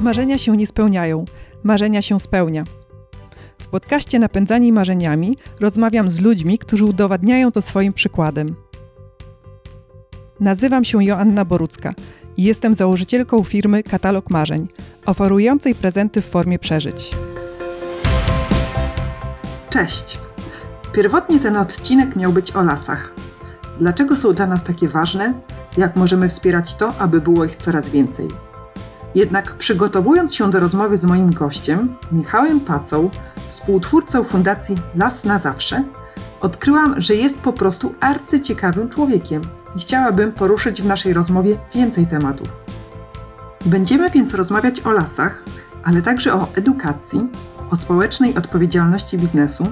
Marzenia się nie spełniają, marzenia się spełnia. W podcaście Napędzani Marzeniami rozmawiam z ludźmi, którzy udowadniają to swoim przykładem. Nazywam się Joanna Borucka i jestem założycielką firmy Katalog Marzeń, oferującej prezenty w formie przeżyć. Cześć! Pierwotnie ten odcinek miał być o lasach. Dlaczego są dla nas takie ważne? Jak możemy wspierać to, aby było ich coraz więcej? Jednak przygotowując się do rozmowy z moim gościem, Michałem Pacą, współtwórcą Fundacji Las na Zawsze, odkryłam, że jest po prostu arcyciekawym człowiekiem i chciałabym poruszyć w naszej rozmowie więcej tematów. Będziemy więc rozmawiać o lasach, ale także o edukacji, o społecznej odpowiedzialności biznesu,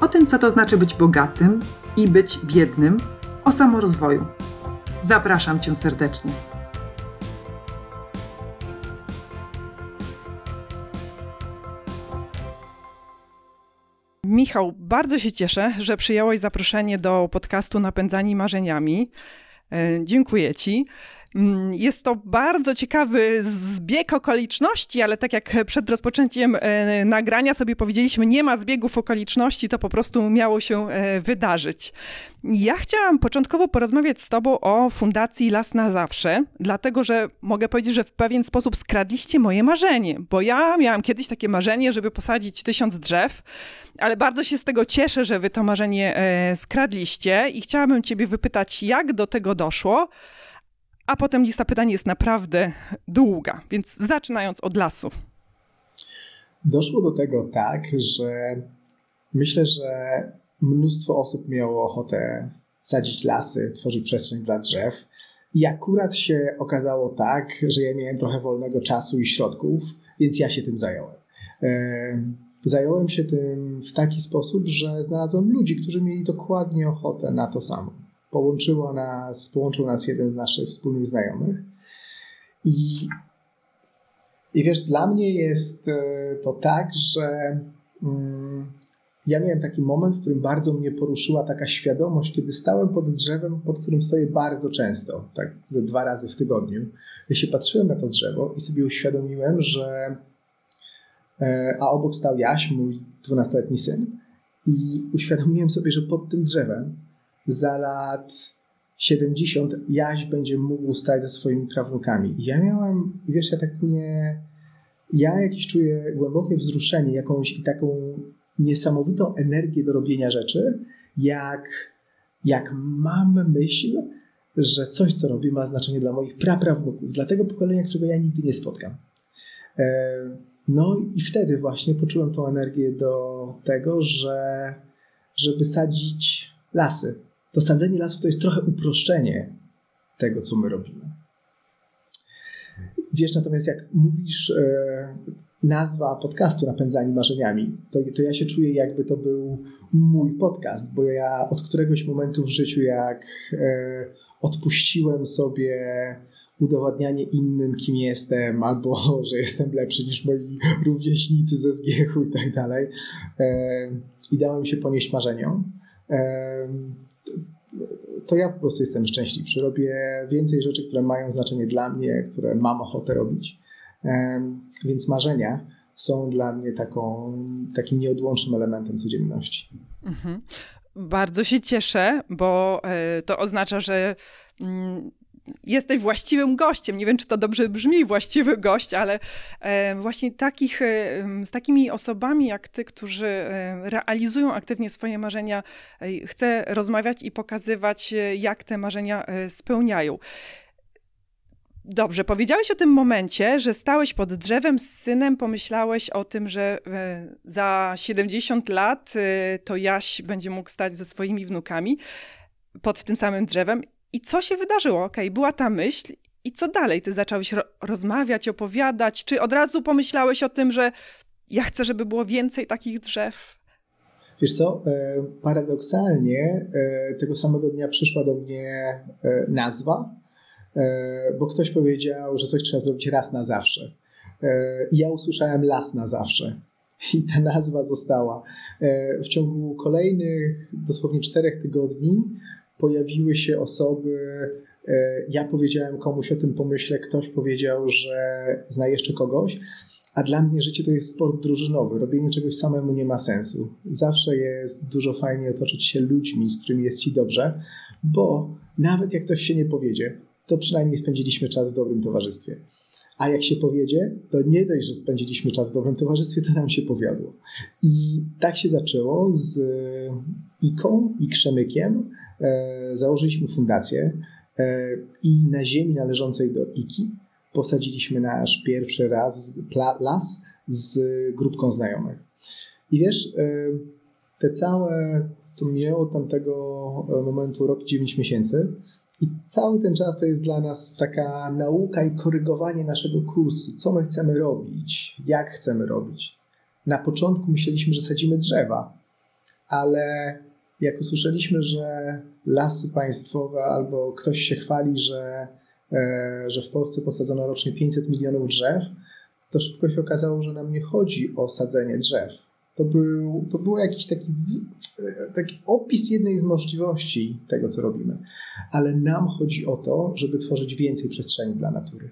o tym, co to znaczy być bogatym i być biednym, o samorozwoju. Zapraszam Cię serdecznie. Michał, bardzo się cieszę, że przyjąłeś zaproszenie do podcastu Napędzani Marzeniami. E, dziękuję Ci. Mm, jest to bardzo ciekawy zbieg okoliczności, ale tak jak przed rozpoczęciem e, nagrania sobie powiedzieliśmy, nie ma zbiegów okoliczności, to po prostu miało się e, wydarzyć. Ja chciałam początkowo porozmawiać z Tobą o Fundacji Las na Zawsze, dlatego że mogę powiedzieć, że w pewien sposób skradliście moje marzenie, bo ja miałam kiedyś takie marzenie, żeby posadzić tysiąc drzew, ale bardzo się z tego cieszę, że Wy to marzenie e, skradliście i chciałabym Ciebie wypytać, jak do tego doszło. A potem lista pytań jest naprawdę długa, więc zaczynając od lasu. Doszło do tego tak, że myślę, że mnóstwo osób miało ochotę sadzić lasy, tworzyć przestrzeń dla drzew. I akurat się okazało tak, że ja miałem trochę wolnego czasu i środków, więc ja się tym zająłem. Zająłem się tym w taki sposób, że znalazłem ludzi, którzy mieli dokładnie ochotę na to samo połączyło nas, połączył nas jeden z naszych wspólnych znajomych. I, i wiesz, dla mnie jest e, to tak, że mm, ja miałem taki moment, w którym bardzo mnie poruszyła taka świadomość, kiedy stałem pod drzewem, pod którym stoję bardzo często, tak ze dwa razy w tygodniu. Ja się patrzyłem na to drzewo i sobie uświadomiłem, że e, a obok stał Jaś, mój 12-letni syn i uświadomiłem sobie, że pod tym drzewem za lat 70 Jaś będzie mógł stać ze swoimi prawnukami. I ja miałem, wiesz, ja tak nie... Ja jakieś czuję głębokie wzruszenie, jakąś taką niesamowitą energię do robienia rzeczy, jak, jak mam myśl, że coś, co robię, ma znaczenie dla moich praprawnuków, dla tego pokolenia, którego ja nigdy nie spotkam. E, no i wtedy właśnie poczułem tą energię do tego, że żeby sadzić lasy, to sadzenie lasów to jest trochę uproszczenie tego, co my robimy. Wiesz, natomiast jak mówisz e, nazwa podcastu Napędzani Marzeniami, to, to ja się czuję jakby to był mój podcast, bo ja od któregoś momentu w życiu, jak e, odpuściłem sobie udowadnianie innym, kim jestem, albo że jestem lepszy niż moi rówieśnicy ze zgiechu i tak dalej, e, i dałem się ponieść marzeniom, to ja po prostu jestem szczęśliwszy. Robię więcej rzeczy, które mają znaczenie dla mnie, które mam ochotę robić. Więc marzenia są dla mnie taką, takim nieodłącznym elementem codzienności. Mhm. Bardzo się cieszę, bo e, to oznacza, że mm, jesteś właściwym gościem. Nie wiem, czy to dobrze brzmi, właściwy gość, ale e, właśnie takich, e, z takimi osobami jak ty, którzy e, realizują aktywnie swoje marzenia, chcę rozmawiać i pokazywać, jak te marzenia spełniają. Dobrze, powiedziałeś o tym momencie, że stałeś pod drzewem z synem, pomyślałeś o tym, że za 70 lat to Jaś będzie mógł stać ze swoimi wnukami pod tym samym drzewem i co się wydarzyło? Okej, okay, była ta myśl i co dalej? Ty zacząłeś ro rozmawiać, opowiadać? Czy od razu pomyślałeś o tym, że ja chcę, żeby było więcej takich drzew? Wiesz co, e, paradoksalnie e, tego samego dnia przyszła do mnie e, nazwa, bo ktoś powiedział, że coś trzeba zrobić raz na zawsze. I ja usłyszałem las na zawsze. I ta nazwa została. W ciągu kolejnych dosłownie czterech tygodni pojawiły się osoby, ja powiedziałem komuś o tym pomyśle, ktoś powiedział, że zna jeszcze kogoś, a dla mnie życie to jest sport drużynowy. Robienie czegoś samemu nie ma sensu. Zawsze jest dużo fajniej otoczyć się ludźmi, z którymi jest ci dobrze, bo nawet jak coś się nie powiedzie, to przynajmniej spędziliśmy czas w dobrym towarzystwie. A jak się powiedzie, to nie dość, że spędziliśmy czas w dobrym towarzystwie, to nam się powiodło. I tak się zaczęło z Iką i Krzemykiem. E, założyliśmy fundację e, i na ziemi należącej do Iki posadziliśmy nasz pierwszy raz las z grupką znajomych. I wiesz, e, te całe, to minęło tamtego momentu rok 9 miesięcy i cały ten czas to jest dla nas taka nauka i korygowanie naszego kursu, co my chcemy robić, jak chcemy robić. Na początku myśleliśmy, że sadzimy drzewa, ale jak usłyszeliśmy, że lasy państwowe albo ktoś się chwali, że, e, że w Polsce posadzono rocznie 500 milionów drzew, to szybko się okazało, że nam nie chodzi o sadzenie drzew. To był, to był jakiś taki, taki opis jednej z możliwości tego, co robimy. Ale nam chodzi o to, żeby tworzyć więcej przestrzeni dla natury.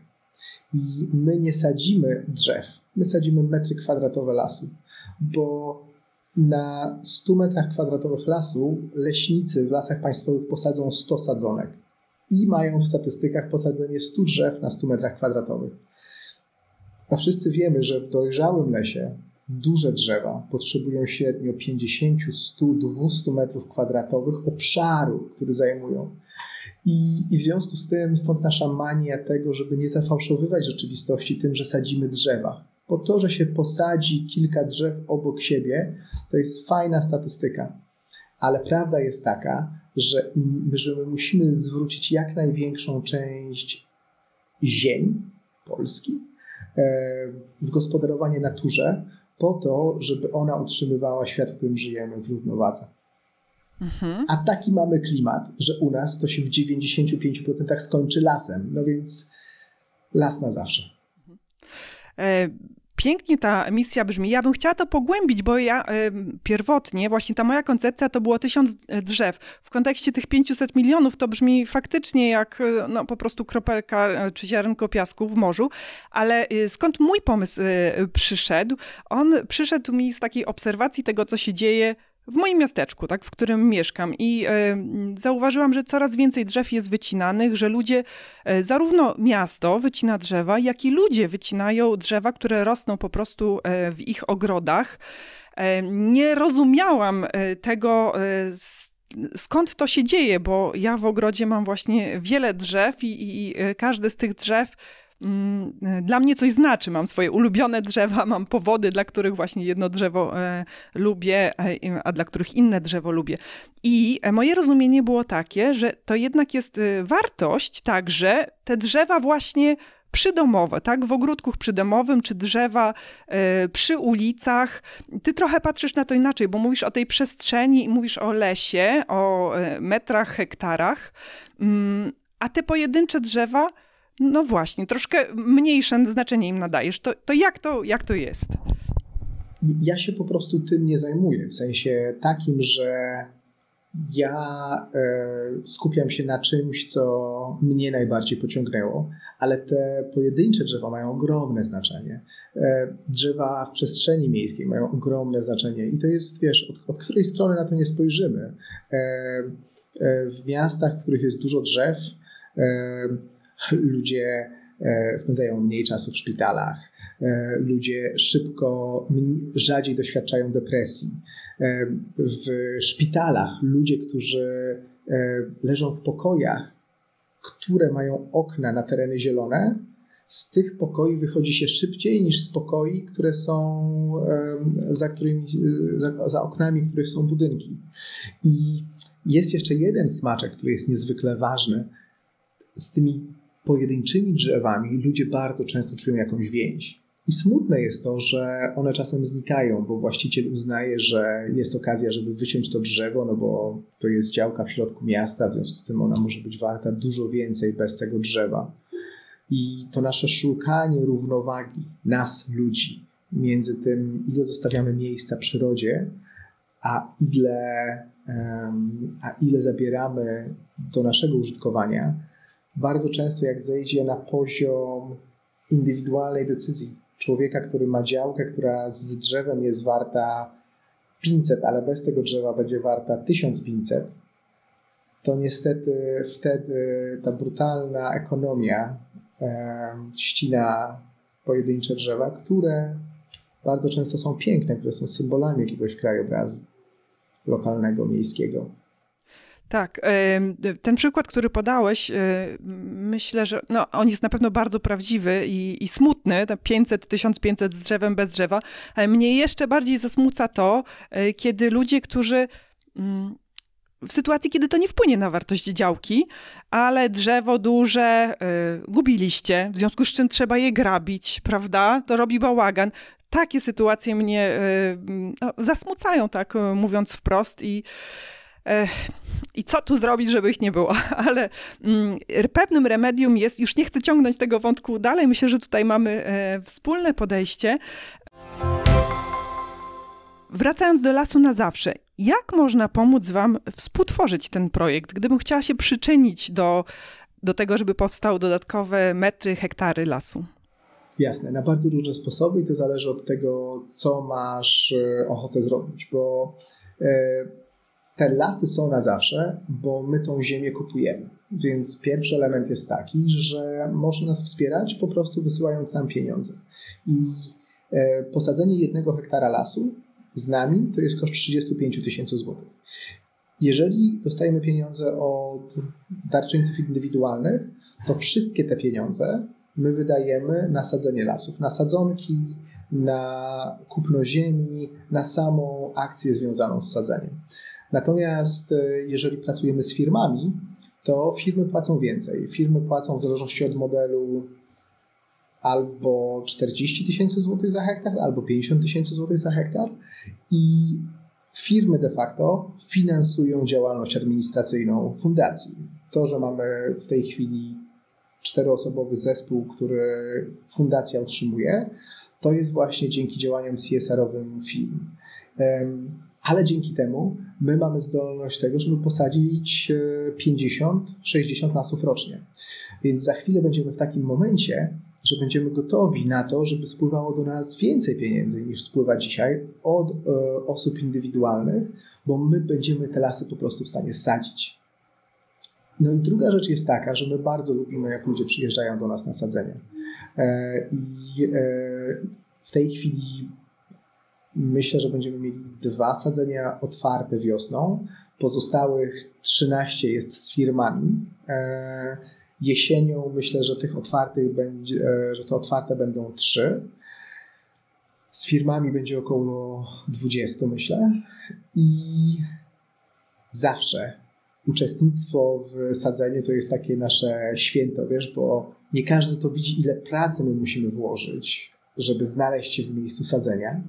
I my nie sadzimy drzew, my sadzimy metry kwadratowe lasu, bo na 100 metrach kwadratowych lasu leśnicy w lasach państwowych posadzą 100 sadzonek i mają w statystykach posadzenie 100 drzew na 100 metrach kwadratowych. A wszyscy wiemy, że w dojrzałym lesie duże drzewa potrzebują średnio 50, 100, 200 metrów kwadratowych obszaru, który zajmują. I, I w związku z tym stąd nasza mania tego, żeby nie zafałszowywać rzeczywistości tym, że sadzimy drzewa bo to, że się posadzi kilka drzew obok siebie, to jest fajna statystyka. Ale prawda jest taka, że, że my musimy zwrócić jak największą część ziemi Polski e, w gospodarowanie naturze, po to, żeby ona utrzymywała świat, w którym żyjemy w równowadze. Mhm. A taki mamy klimat, że u nas to się w 95% skończy lasem. No więc las na zawsze. E, pięknie ta misja brzmi. Ja bym chciała to pogłębić, bo ja pierwotnie, właśnie ta moja koncepcja to było tysiąc e, drzew. W kontekście tych 500 milionów to brzmi faktycznie jak e, no, po prostu kropelka e, czy ziarenko piasku w morzu, ale skąd mój pomysł przyszedł? On przyszedł mi z takiej obserwacji tego, co się dzieje w moim miasteczku, tak, w którym mieszkam. I e, zauważyłam, że coraz więcej drzew jest wycinanych, że ludzie, e, zarówno miasto wycina drzewa, jak i ludzie wycinają drzewa, które rosną po prostu e, w ich ogrodach. Nie rozumiałam tego, skąd to się dzieje, bo ja w ogrodzie mam właśnie wiele drzew i, i każde z tych drzew dla mnie coś znaczy. Mam swoje ulubione drzewa, mam powody, dla których właśnie jedno drzewo e, lubię, e, a dla których inne drzewo lubię. I e, moje rozumienie było takie, że to jednak jest wartość także te drzewa właśnie przydomowe, tak? W ogródku przydomowym, czy drzewa przy ulicach. Ty trochę patrzysz na to inaczej, bo mówisz o tej przestrzeni i mówisz o lesie, o metrach, hektarach, mm, a te pojedyncze drzewa no właśnie, troszkę mniejsze znaczenie im nadajesz. To, to, jak, to jak to jest? Ja się po prostu tym nie zajmuję. W sensie takim, że ja e, skupiam się na czymś, co mnie najbardziej pociągnęło, ale te pojedyncze drzewa mają ogromne znaczenie. E, drzewa w przestrzeni miejskiej mają ogromne znaczenie i to jest, wiesz, od, od której strony na to nie spojrzymy. E, w miastach, w których jest dużo drzew, ludzie e, spędzają mniej czasu w szpitalach, e, ludzie szybko, rzadziej doświadczają depresji. E, w szpitalach ludzie, którzy leżą w pokojach, które mają okna na tereny zielone, z tych pokoi wychodzi się szybciej niż z pokoi, które są za, którymi, za, za oknami, których są budynki. I jest jeszcze jeden smaczek, który jest niezwykle ważny. Z tymi pojedynczymi drzewami ludzie bardzo często czują jakąś więź. I smutne jest to, że one czasem znikają, bo właściciel uznaje, że jest okazja, żeby wyciąć to drzewo, no bo to jest działka w środku miasta, w związku z tym ona może być warta dużo więcej bez tego drzewa. I to nasze szukanie równowagi nas, ludzi, między tym, ile zostawiamy miejsca przyrodzie, a ile, a ile zabieramy do naszego użytkowania, bardzo często jak zejdzie na poziom indywidualnej decyzji człowieka, który ma działkę, która z drzewem jest warta 500, ale bez tego drzewa będzie warta 1500, to niestety wtedy ta brutalna ekonomia ścina pojedyncze drzewa, które bardzo często są piękne, które są symbolami jakiegoś krajobrazu lokalnego, miejskiego. Tak, ten przykład, który podałeś, e, myślę, że no, on jest na pewno bardzo prawdziwy i, i smutny, 500, 1500 z drzewem bez drzewa, mnie jeszcze bardziej zasmuca to, e, kiedy ludzie, którzy mm, w sytuacji, kiedy to nie wpłynie na wartość działki, ale drzewo duże y, gubiliście, w związku z czym trzeba je grabić, prawda? To robi bałagan. Takie sytuacje mnie no, zasmucają, tak mówiąc wprost i i co tu zrobić, żeby ich nie było. Ale mm, pewnym remedium jest, już nie chcę ciągnąć tego wątku dalej, myślę, że tutaj mamy e, wspólne podejście. Wracając do lasu na zawsze, jak można pomóc Wam współtworzyć ten projekt? Gdybym chciała się przyczynić do, do tego, żeby powstały dodatkowe metry, hektary lasu. Jasne, na bardzo różne sposoby i to zależy od tego, co masz e, ochotę zrobić, bo e, te lasy są na zawsze, bo my tą ziemię kupujemy. Więc pierwszy element jest taki, że można nas wspierać po prostu wysyłając nam pieniądze. I e, posadzenie jednego hektara lasu z nami to jest koszt 35 tysięcy złotych. Jeżeli dostajemy pieniądze od darczyńców indywidualnych, to wszystkie te pieniądze my wydajemy na sadzenie lasów, na sadzonki, na kupno ziemi, na samą akcję związaną z sadzeniem. Natomiast e, jeżeli pracujemy z firmami, to firmy płacą więcej. Firmy płacą w zależności od modelu albo 40 tysięcy złotych za hektar, albo 50 tysięcy złotych za hektar i firmy de facto finansują działalność administracyjną fundacji. To, że mamy w tej chwili czteroosobowy zespół, który fundacja utrzymuje, to jest właśnie dzięki działaniom CSR-owym firm ale dzięki temu my mamy zdolność tego, żeby posadzić 50-60 e, lasów rocznie. Więc za chwilę będziemy w takim momencie, że będziemy gotowi na to, żeby spływało do nas więcej pieniędzy niż spływa dzisiaj od e, osób indywidualnych, bo my będziemy te lasy po prostu w stanie sadzić. No i druga rzecz jest taka, że my bardzo lubimy, jak ludzie przyjeżdżają do nas na sadzenie. E, I w tej chwili Myślę, że będziemy mieli dwa sadzenia otwarte wiosną. Pozostałych 13 jest z firmami. E, jesienią myślę, że tych otwartych będzie, e, że te otwarte będą trzy. Z firmami będzie około 20, myślę. I zawsze uczestnictwo w sadzeniu to jest takie nasze święto, wiesz, bo nie każdy to widzi, ile pracy my musimy włożyć, żeby znaleźć się w miejscu sadzenia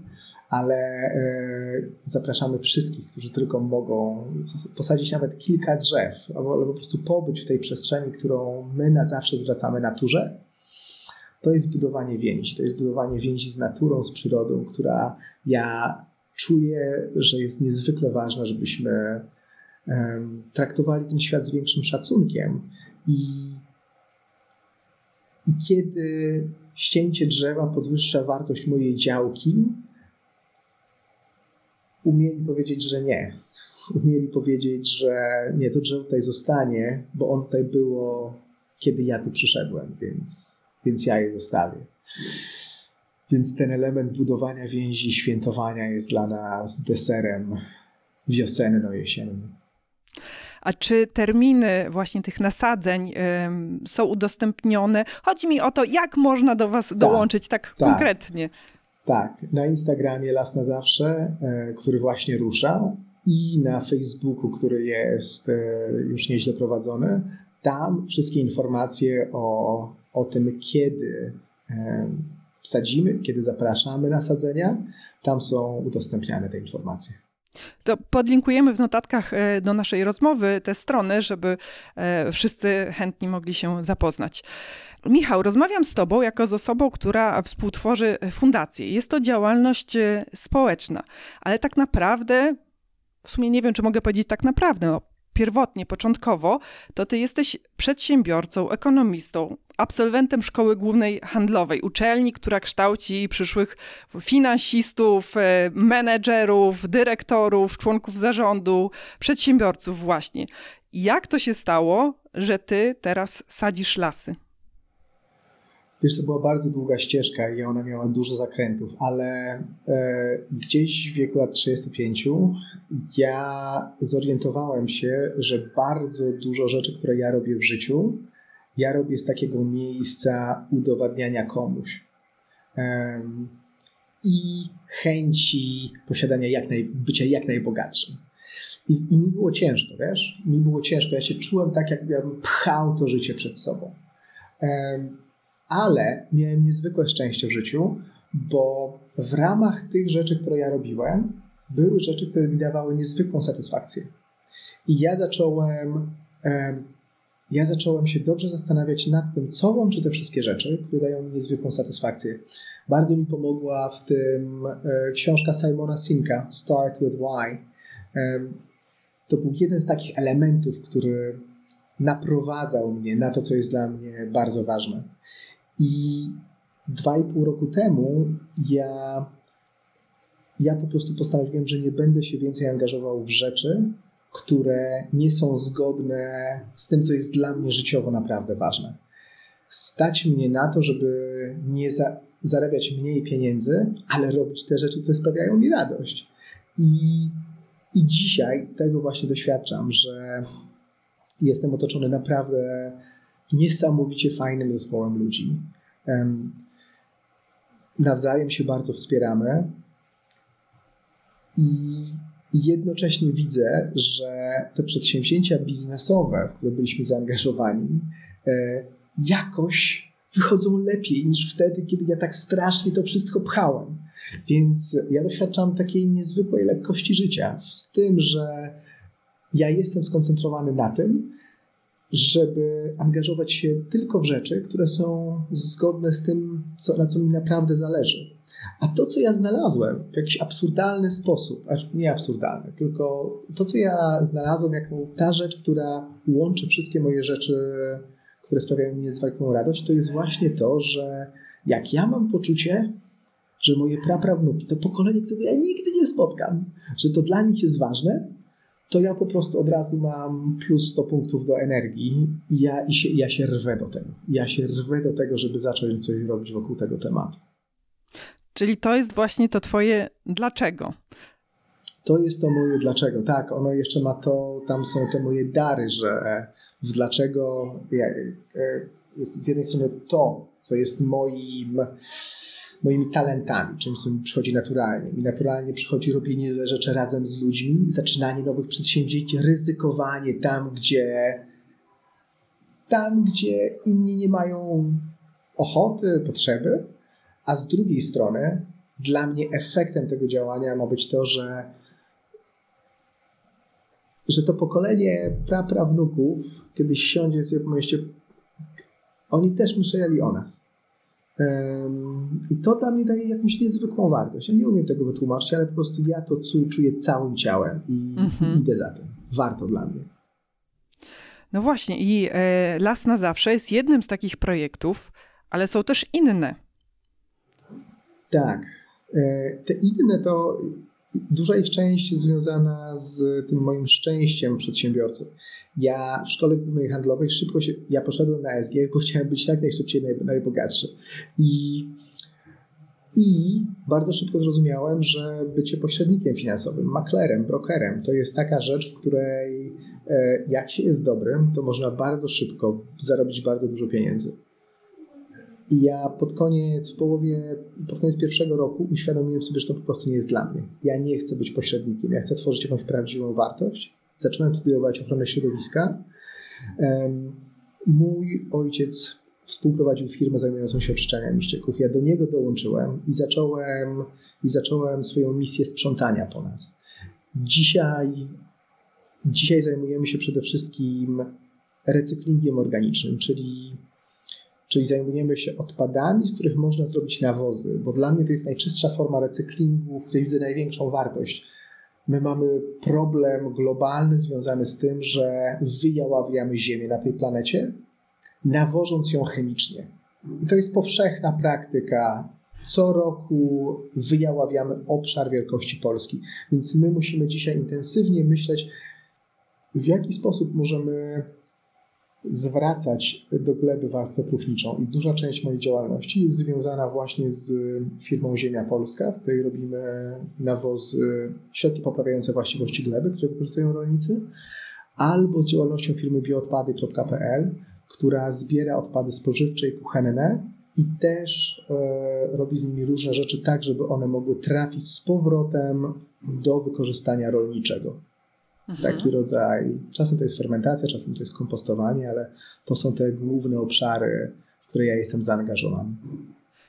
ale e, zapraszamy wszystkich, którzy tylko mogą posadzić nawet kilka drzew, albo po prostu pobyć w tej przestrzeni, którą my na zawsze zwracamy naturze. To jest budowanie więzi, to jest budowanie więzi z naturą, z przyrodą, która ja czuję, że jest niezwykle ważna, żebyśmy traktowali ten świat z większym szacunkiem i, i kiedy ścięcie drzewa podwyższa wartość mojej działki, umieli powiedzieć, że nie. Umieli powiedzieć, że nie, to drzewo tutaj zostanie, bo on tutaj było, kiedy ja tu przyszedłem, więc, więc ja je zostawię. Więc ten element budowania więzi, świętowania jest dla nas deserem wiosenno-jesiennym. A czy terminy właśnie tych nasadzeń są udostępnione? Chodzi mi o to, jak można do Was tak, dołączyć tak, tak konkretnie. Tak, na Instagramie Las na Zawsze, e, który właśnie rusza i na Facebooku, który jest e, już nieźle prowadzony. Tam wszystkie informacje o, o tym, kiedy e, sadzimy, kiedy zapraszamy na sadzenia, tam są udostępniane te informacje. To podlinkujemy w notatkach do naszej rozmowy te strony, żeby wszyscy chętni mogli się zapoznać. Michał, rozmawiam z Tobą jako z osobą, która współtworzy fundację. Jest to działalność e, społeczna, ale tak naprawdę, w sumie nie wiem, czy mogę powiedzieć tak naprawdę, no, pierwotnie, początkowo, to ty jesteś przedsiębiorcą, ekonomistą, absolwentem szkoły głównej handlowej, uczelni, która kształci przyszłych finansistów, e, menedżerów, dyrektorów, członków zarządu, przedsiębiorców właśnie. Jak to się stało, że ty teraz sadzisz lasy? Wiesz, to była bardzo długa ścieżka i ona miała dużo zakrętów, ale e, gdzieś w wieku lat 35 ja zorientowałem się, że bardzo dużo rzeczy, które ja robię w życiu, ja robię z takiego miejsca udowadniania komuś. E, I chęci posiadania jak naj, bycia jak najbogatszym. I, I mi było ciężko, wiesz? Mi było ciężko. Ja się czułem tak, jakbym pchał to życie przed sobą. E, ale miałem niezwykłe szczęście w życiu, bo w ramach tych rzeczy, które ja robiłem, były rzeczy, które mi dawały niezwykłą satysfakcję. I ja zacząłem, ja zacząłem się dobrze zastanawiać nad tym, co łączy te wszystkie rzeczy, które dają mi niezwykłą satysfakcję. Bardzo mi pomogła w tym e, książka Simona Sinka, Start with Why. To był jeden z takich elementów, który naprowadzał mnie na to, co jest dla mnie bardzo ważne. I dwa i pół roku temu ja, ja po prostu postanowiłem, że nie będę się więcej angażował w rzeczy, które nie są zgodne z tym, co jest dla mnie życiowo naprawdę ważne. Stać mnie na to, żeby nie za, zarabiać mniej pieniędzy, ale robić te rzeczy, które sprawiają mi radość. I, I dzisiaj tego właśnie doświadczam, że jestem otoczony naprawdę niesamowicie fajnym zespołem ludzi. Nawzajem się bardzo wspieramy i jednocześnie widzę, że te przedsięwzięcia biznesowe, w które byliśmy zaangażowani, e, jakoś wychodzą lepiej niż wtedy, kiedy ja tak strasznie to wszystko pchałem. Więc ja doświadczam takiej niezwykłej lekkości życia z tym, że ja jestem skoncentrowany na tym, żeby angażować się tylko w rzeczy, które są zgodne z tym, co, na co mi naprawdę zależy. A to, co ja znalazłem w jakiś absurdalny sposób, nie absurdalny, tylko to, co ja znalazłem jako ta rzecz, która łączy wszystkie moje rzeczy, które sprawiają mi niezwykłą radość, to jest właśnie to, że jak ja mam poczucie, że moje praprawnuki, to pokolenie, które ja nigdy nie spotkam, że to dla nich jest ważne, to ja po prostu od razu mam plus 100 punktów do energii i ja, i się, ja się rwę do tego. Ja się rwę do tego, żeby zacząć coś robić wokół tego tematu. Czyli to jest właśnie to twoje dlaczego. To jest to moje dlaczego. Tak, ono jeszcze ma to, tam są te moje dary, że w dlaczego ja, e, z jednej strony to, co jest moim moimi talentami, czymś, co mi przychodzi naturalnie. Naturalnie przychodzi robienie rzeczy razem z ludźmi, zaczynanie nowych przedsięwzięć, ryzykowanie tam, gdzie tam, gdzie inni nie mają ochoty, potrzeby, a z drugiej strony dla mnie efektem tego działania ma być to, że że to pokolenie praprawnuków kiedyś siądzie sobie pomyślcie, oni też myśleli o nas. I to dla mnie daje jakąś niezwykłą wartość. Ja nie umiem tego wytłumaczyć, ale po prostu ja to czuję całym ciałem i mhm. idę za tym. Warto dla mnie. No właśnie, i e, Las na Zawsze jest jednym z takich projektów, ale są też inne. Tak. E, te inne to duża ich część związana z tym moim szczęściem przedsiębiorcy. Ja w szkole głównej handlowej szybko się, ja poszedłem na SG, bo chciałem być jak najszybciej naj, najbogatszy. I, I bardzo szybko zrozumiałem, że bycie pośrednikiem finansowym, maklerem, brokerem, to jest taka rzecz, w której e, jak się jest dobrym, to można bardzo szybko zarobić bardzo dużo pieniędzy. I ja pod koniec, w połowie, pod koniec pierwszego roku uświadomiłem sobie, że to po prostu nie jest dla mnie. Ja nie chcę być pośrednikiem, ja chcę tworzyć jakąś prawdziwą wartość. Zacząłem studiować ochronę środowiska. Mój ojciec współprowadził firmę zajmującą się oczyszczaniem ścieków. Ja do niego dołączyłem i zacząłem, i zacząłem swoją misję sprzątania po nas. Dzisiaj, dzisiaj zajmujemy się przede wszystkim recyklingiem organicznym, czyli Czyli zajmujemy się odpadami, z których można zrobić nawozy, bo dla mnie to jest najczystsza forma recyklingu, w której widzę największą wartość. My mamy problem globalny związany z tym, że wyjaławiamy Ziemię na tej planecie, nawożąc ją chemicznie. I to jest powszechna praktyka. Co roku wyjaławiamy obszar wielkości Polski, więc my musimy dzisiaj intensywnie myśleć, w jaki sposób możemy zwracać do gleby warstwę próchniczą. I duża część mojej działalności jest związana właśnie z firmą Ziemia Polska, w której robimy nawóz, środki poprawiające właściwości gleby, które wykorzystują rolnicy, albo z działalnością firmy bioodpady.pl, która zbiera odpady spożywcze i kuchenne i też e, robi z nimi różne rzeczy tak, żeby one mogły trafić z powrotem do wykorzystania rolniczego. Mhm. Taki rodzaj, czasem to jest fermentacja, czasem to jest kompostowanie, ale to są te główne obszary, w które ja jestem zaangażowany.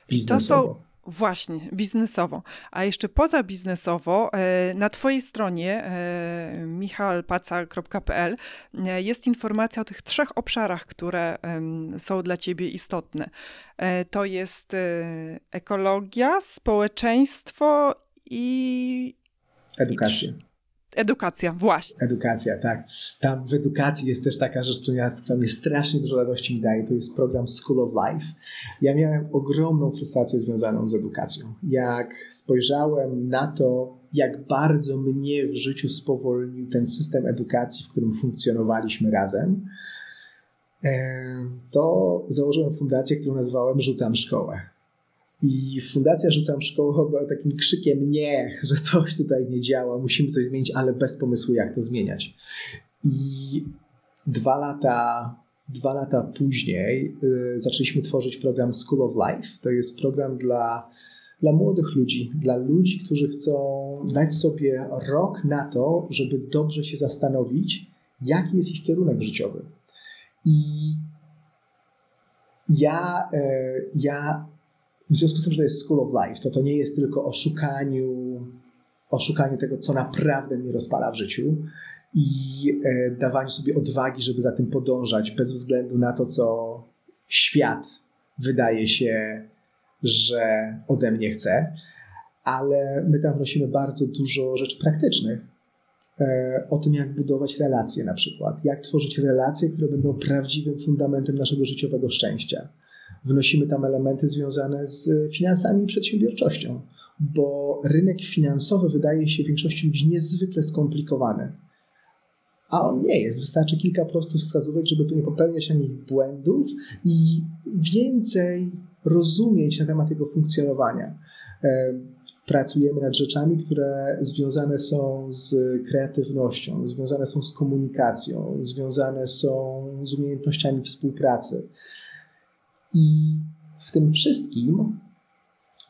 Biznesowo. To są Właśnie, biznesowo. A jeszcze poza biznesowo, e, na Twojej stronie e, michalpaca.pl e, jest informacja o tych trzech obszarach, które są dla Ciebie istotne. To jest ekologia, społeczeństwo i. Edukacja. Edukacja, właśnie. Edukacja, tak. Tam w edukacji jest też taka rzecz, która mnie strasznie dużo radości mi daje. To jest program School of Life. Ja miałem ogromną frustrację związaną z edukacją. Jak spojrzałem na to, jak bardzo mnie w życiu spowolnił ten system edukacji, w którym funkcjonowaliśmy razem, to założyłem fundację, którą nazwałem Rzucam Szkołę. I fundacja Rzucam Szkołę była takim krzykiem nie, że coś tutaj nie działa, musimy coś zmienić, ale bez pomysłu jak to zmieniać. I dwa lata, dwa lata później y, zaczęliśmy tworzyć program School of Life. To jest program dla, dla młodych ludzi, dla ludzi, którzy chcą dać sobie rok na to, żeby dobrze się zastanowić, jaki jest ich kierunek życiowy. I ja, y, ja w związku z tym, że to jest School of Life, to to nie jest tylko o szukaniu, o szukaniu tego, co naprawdę mnie rozpala w życiu i e, dawaniu sobie odwagi, żeby za tym podążać, bez względu na to, co świat wydaje się, że ode mnie chce, ale my tam wnosimy bardzo dużo rzeczy praktycznych. E, o tym, jak budować relacje, na przykład, jak tworzyć relacje, które będą prawdziwym fundamentem naszego życiowego szczęścia Wnosimy tam elementy związane z finansami i przedsiębiorczością, bo rynek finansowy wydaje się większości ludzi niezwykle skomplikowany. A on nie jest. Wystarczy kilka prostych wskazówek, żeby nie popełniać na błędów i więcej rozumieć na temat jego funkcjonowania. E, pracujemy nad rzeczami, które związane są z kreatywnością, związane są z komunikacją, związane są z umiejętnościami współpracy. I w tym wszystkim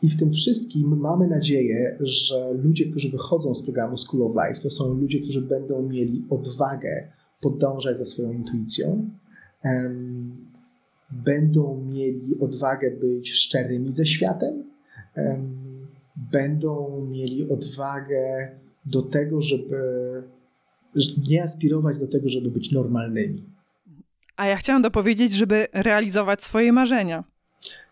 i w tym wszystkim mamy nadzieję, że ludzie, którzy wychodzą z programu School of Life, to są ludzie, którzy będą mieli odwagę podążać za swoją intuicją, um, będą mieli odwagę być szczerymi ze światem, um, będą mieli odwagę do tego, żeby nie aspirować do tego, żeby być normalnymi. A ja chciałam dopowiedzieć, żeby realizować swoje marzenia.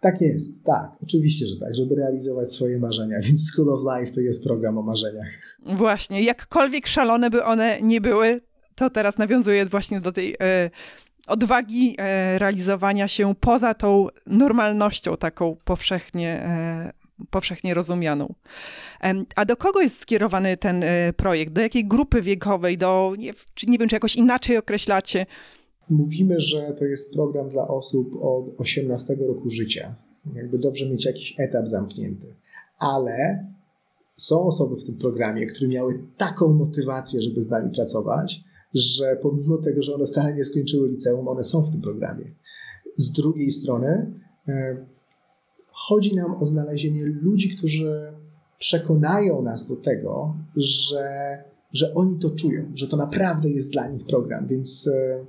Tak jest, tak, oczywiście, że tak, żeby realizować swoje marzenia, więc School of Life to jest program o marzeniach. Właśnie, jakkolwiek szalone by one nie były, to teraz nawiązuje właśnie do tej e, odwagi e, realizowania się poza tą normalnością taką powszechnie, e, powszechnie rozumianą. A do kogo jest skierowany ten e, projekt? Do jakiej grupy wiekowej? Do, nie, czy nie wiem, czy jakoś inaczej określacie? Mówimy, że to jest program dla osób od 18 roku życia. Jakby dobrze mieć jakiś etap zamknięty. Ale są osoby w tym programie, które miały taką motywację, żeby z nami pracować, że pomimo tego, że one wcale nie skończyły liceum, one są w tym programie. Z drugiej strony e, chodzi nam o znalezienie ludzi, którzy przekonają nas do tego, że, że oni to czują, że to naprawdę jest dla nich program. Więc e,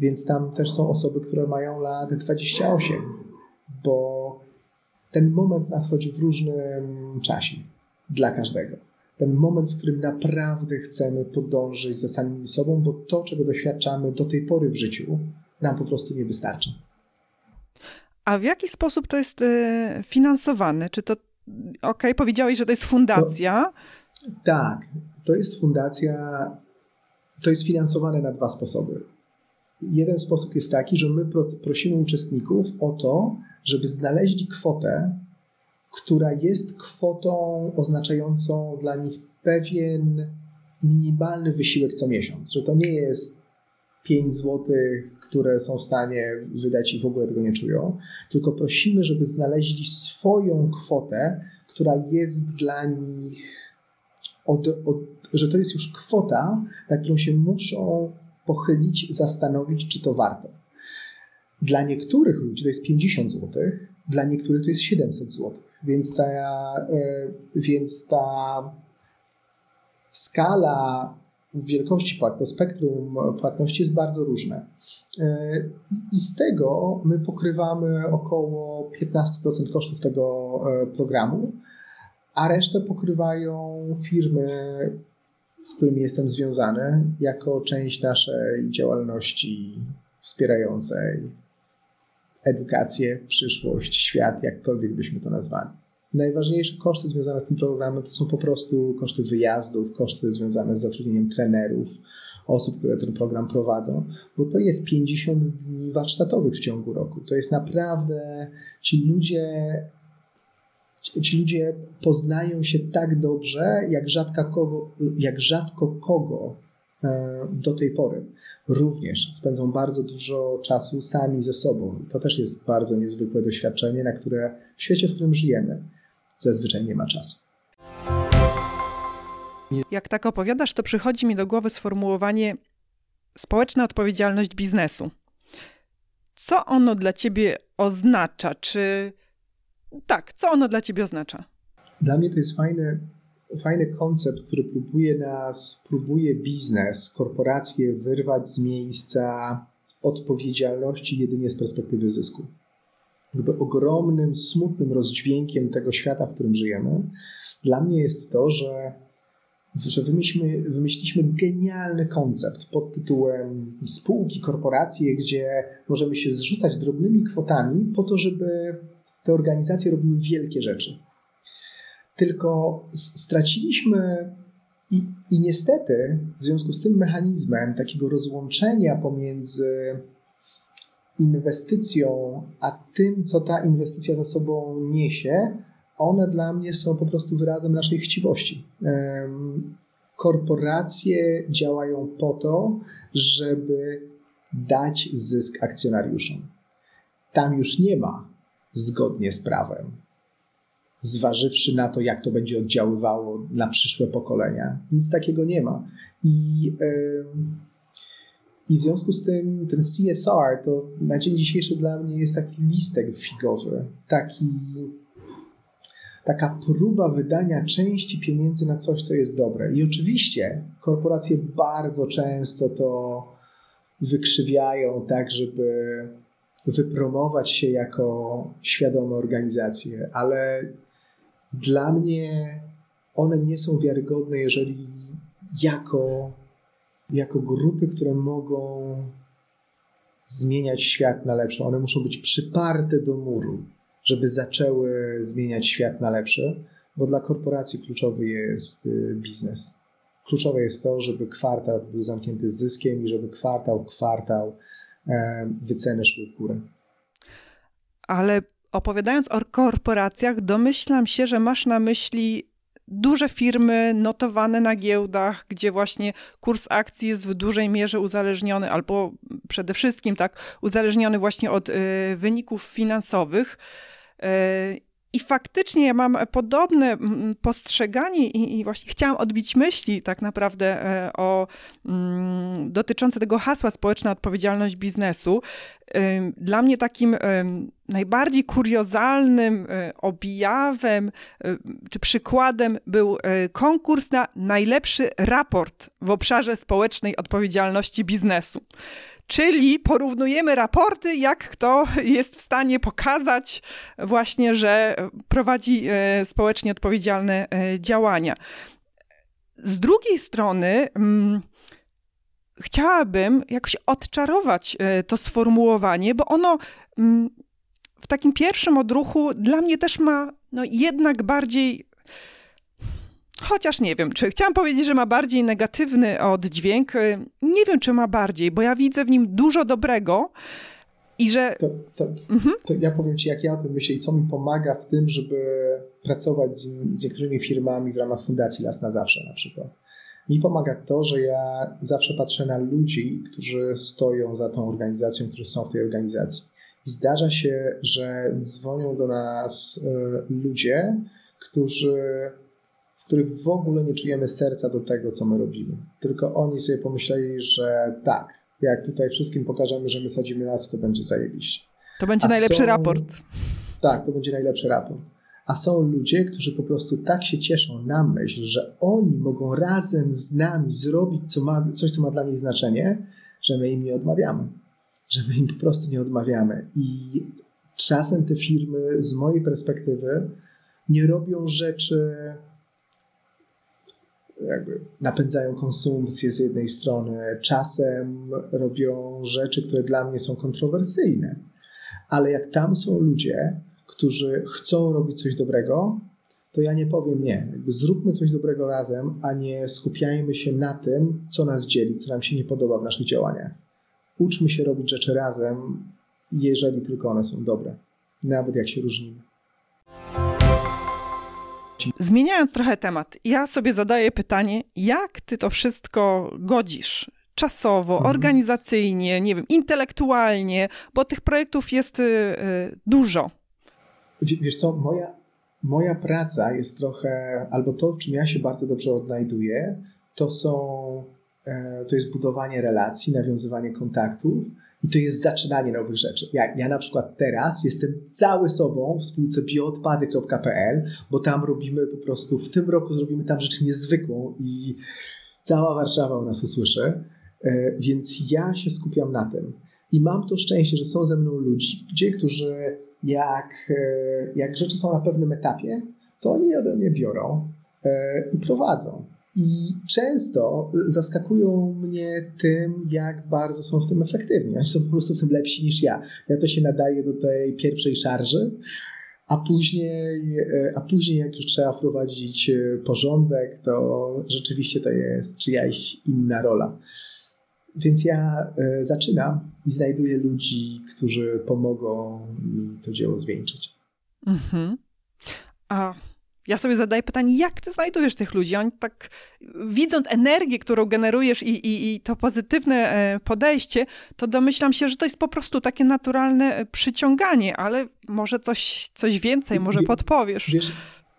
więc tam też są osoby, które mają lat 28, bo ten moment nadchodzi w różnym czasie dla każdego. Ten moment, w którym naprawdę chcemy podążyć za samym sobą, bo to, czego doświadczamy do tej pory w życiu, nam po prostu nie wystarcza. A w jaki sposób to jest e, finansowane? Czy to, ok, powiedziałeś, że to jest fundacja? Tak, to jest fundacja, to jest finansowane na dwa sposoby. Jeden sposób jest taki, że my prosimy uczestników o to, żeby znaleźli kwotę, która jest kwotą oznaczającą dla nich pewien minimalny wysiłek co miesiąc, że to nie jest 5 zł, które są w stanie wydać i w ogóle tego nie czują, tylko prosimy, żeby znaleźli swoją kwotę, która jest dla nich, od, od, że to jest już kwota, na którą się muszą pochylić, zastanowić, czy to warto. Dla niektórych ludzi to jest 50 zł, dla niektórych to jest 700 zł. Więc ta, e, więc ta skala wielkości płat, to spektrum płatności jest bardzo różne. E, I z tego my pokrywamy około 15% kosztów tego e, programu, a resztę pokrywają firmy, z którymi jestem związany, jako część naszej działalności wspierającej edukację, przyszłość, świat, jakkolwiek byśmy to nazwali. Najważniejsze koszty związane z tym programem to są po prostu koszty wyjazdów, koszty związane z zatrudnieniem trenerów, osób, które ten program prowadzą, bo to jest 50 dni warsztatowych w ciągu roku. To jest naprawdę ci ludzie. Ci ludzie poznają się tak dobrze, jak rzadko kogo, jak rzadko kogo e, do tej pory. Również spędzą bardzo dużo czasu sami ze sobą. To też jest bardzo niezwykłe doświadczenie, na które w świecie, w którym żyjemy, zazwyczaj nie ma czasu. Jak tak opowiadasz, to przychodzi mi do głowy sformułowanie społeczna odpowiedzialność biznesu. Co ono dla ciebie oznacza? Czy tak, co ono dla ciebie oznacza? Dla mnie to jest fajny, fajny koncept, który próbuje nas, próbuje biznes, korporacje wyrwać z miejsca odpowiedzialności jedynie z perspektywy zysku jakby ogromnym, smutnym rozdźwiękiem tego świata, w którym żyjemy, dla mnie jest to, że, że wymyślimy, wymyśliliśmy genialny koncept pod tytułem spółki, korporacje, gdzie możemy się zrzucać drobnymi kwotami po to, żeby te organizacje robiły wielkie rzeczy. Tylko straciliśmy i, i niestety w związku z tym mechanizmem takiego rozłączenia pomiędzy inwestycją, a tym, co ta inwestycja za sobą niesie, one dla mnie są po prostu wyrazem naszej chciwości. Korporacje działają po to, żeby dać zysk akcjonariuszom. Tam już nie ma zgodnie z prawem, zważywszy na to, jak to będzie oddziaływało na przyszłe pokolenia. Nic takiego nie ma. I i w związku z tym ten CSR to na dzień dzisiejszy dla mnie jest taki listek figowy, taki, taka próba wydania części pieniędzy na coś, co jest dobre. I oczywiście korporacje bardzo często to wykrzywiają tak, żeby wypromować się jako świadome organizacje, ale dla mnie one nie są wiarygodne, jeżeli jako jako grupy, które mogą zmieniać świat na lepsze. One muszą być przyparte do muru, żeby zaczęły zmieniać świat na lepsze, bo dla korporacji kluczowy jest y, biznes. Kluczowe jest to, żeby kwartał był zamknięty zyskiem i żeby kwartał, kwartał wyceny szły w górę. Ale opowiadając o korporacjach, domyślam się, że masz na myśli duże firmy notowane na giełdach, gdzie właśnie kurs akcji jest w dużej mierze uzależniony, albo przede wszystkim tak, uzależniony właśnie od y, wyników finansowych. Y, i faktycznie ja mam podobne postrzeganie i, i, właśnie chciałam odbić myśli tak naprawdę e, o mm, dotyczące tego hasła społeczna odpowiedzialność biznesu. Dla mnie takim najbardziej kuriozalnym e, objawem e, czy przykładem był konkurs na najlepszy raport w obszarze społecznej odpowiedzialności biznesu. Czyli porównujemy raporty, jak kto jest w stanie pokazać właśnie, że prowadzi e, społecznie odpowiedzialne e, działania. Z drugiej strony, mm, chciałabym jakoś odczarować e, to sformułowanie, bo ono mm, w takim pierwszym odruchu dla mnie też ma no, jednak bardziej chociaż nie wiem, czy chciałam powiedzieć, że ma bardziej negatywny oddźwięk. Nie wiem, czy ma bardziej, bo ja widzę w nim dużo dobrego. I że. To, to, mhm. to ja powiem Ci, jak ja o tym myślę i co mi pomaga w tym, żeby pracować z, z niektórymi firmami w ramach Fundacji Las na Zawsze na przykład. Mi pomaga to, że ja zawsze patrzę na ludzi, którzy stoją za tą organizacją, którzy są w tej organizacji. Zdarza się, że dzwonią do nas e, ludzie, którzy których w ogóle nie czujemy serca do tego, co my robimy. Tylko oni sobie pomyśleli, że tak, jak tutaj wszystkim pokażemy, że my sadzimy lasy, to będzie zajebiście. To będzie A najlepszy są... raport. Tak, to będzie najlepszy raport. A są ludzie, którzy po prostu tak się cieszą na myśl, że oni mogą razem z nami zrobić co ma, coś, co ma dla nich znaczenie, że my im nie odmawiamy. Że my im po prostu nie odmawiamy. I czasem te firmy, z mojej perspektywy, nie robią rzeczy jakby napędzają konsumpcję z jednej strony, czasem robią rzeczy, które dla mnie są kontrowersyjne. Ale jak tam są ludzie, którzy chcą robić coś dobrego, to ja nie powiem nie. Jakby zróbmy coś dobrego razem, a nie skupiajmy się na tym, co nas dzieli, co nam się nie podoba w naszych działaniach. Uczmy się robić rzeczy razem, jeżeli tylko one są dobre, nawet jak się różnimy. Zmieniając trochę temat, ja sobie zadaję pytanie, jak ty to wszystko godzisz? Czasowo, mhm. organizacyjnie, nie wiem, intelektualnie, bo tych projektów jest y, y, dużo. Wiesz co, moja, moja praca jest trochę, albo to, w czym ja się bardzo dobrze odnajduję, to są, e, to jest budowanie relacji, nawiązywanie kontaktów, i to jest zaczynanie nowych rzeczy. Ja, ja na przykład teraz jestem cały sobą w spółce bioodpady.pl, bo tam robimy po prostu, w tym roku zrobimy tam rzecz niezwykłą i cała Warszawa u nas usłyszy. E, więc ja się skupiam na tym. I mam to szczęście, że są ze mną ludzie, którzy jak, e, jak rzeczy są na pewnym etapie, to oni ode mnie biorą e, i prowadzą. I często zaskakują mnie tym, jak bardzo są w tym efektywni. Oni są po prostu w tym lepsi niż ja. Ja to się nadaję do tej pierwszej szarży, a później, e, a później jak już trzeba wprowadzić e, porządek, to rzeczywiście to jest czyjaś inna rola. Więc ja e, zaczynam i znajduję ludzi, którzy pomogą mi to dzieło zwieńczyć. Mhm. A ja sobie zadaję pytanie, jak ty znajdujesz tych ludzi? Oni tak, widząc energię, którą generujesz i, i, i to pozytywne e, podejście, to domyślam się, że to jest po prostu takie naturalne e, przyciąganie, ale może coś, coś więcej, może podpowiesz. Wiesz,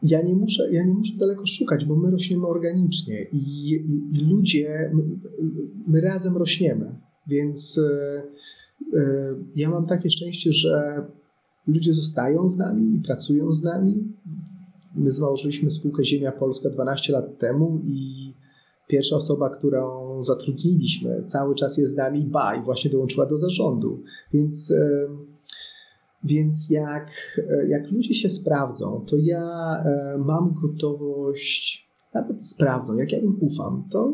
ja nie, muszę, ja nie muszę daleko szukać, bo my rośniemy organicznie i, i, i ludzie, my, my, razem rośniemy. Więc y, ja mam takie szczęście, że ludzie zostają z nami i pracują z nami. My założyliśmy spółkę Ziemia Polska 12 lat temu i pierwsza osoba, którą zatrudniliśmy, cały czas jest z nami, ba, i właśnie dołączyła do zarządu. Więc, więc jak, jak ludzie się sprawdzą, to ja mam gotowość, nawet sprawdzą, jak ja im ufam, to,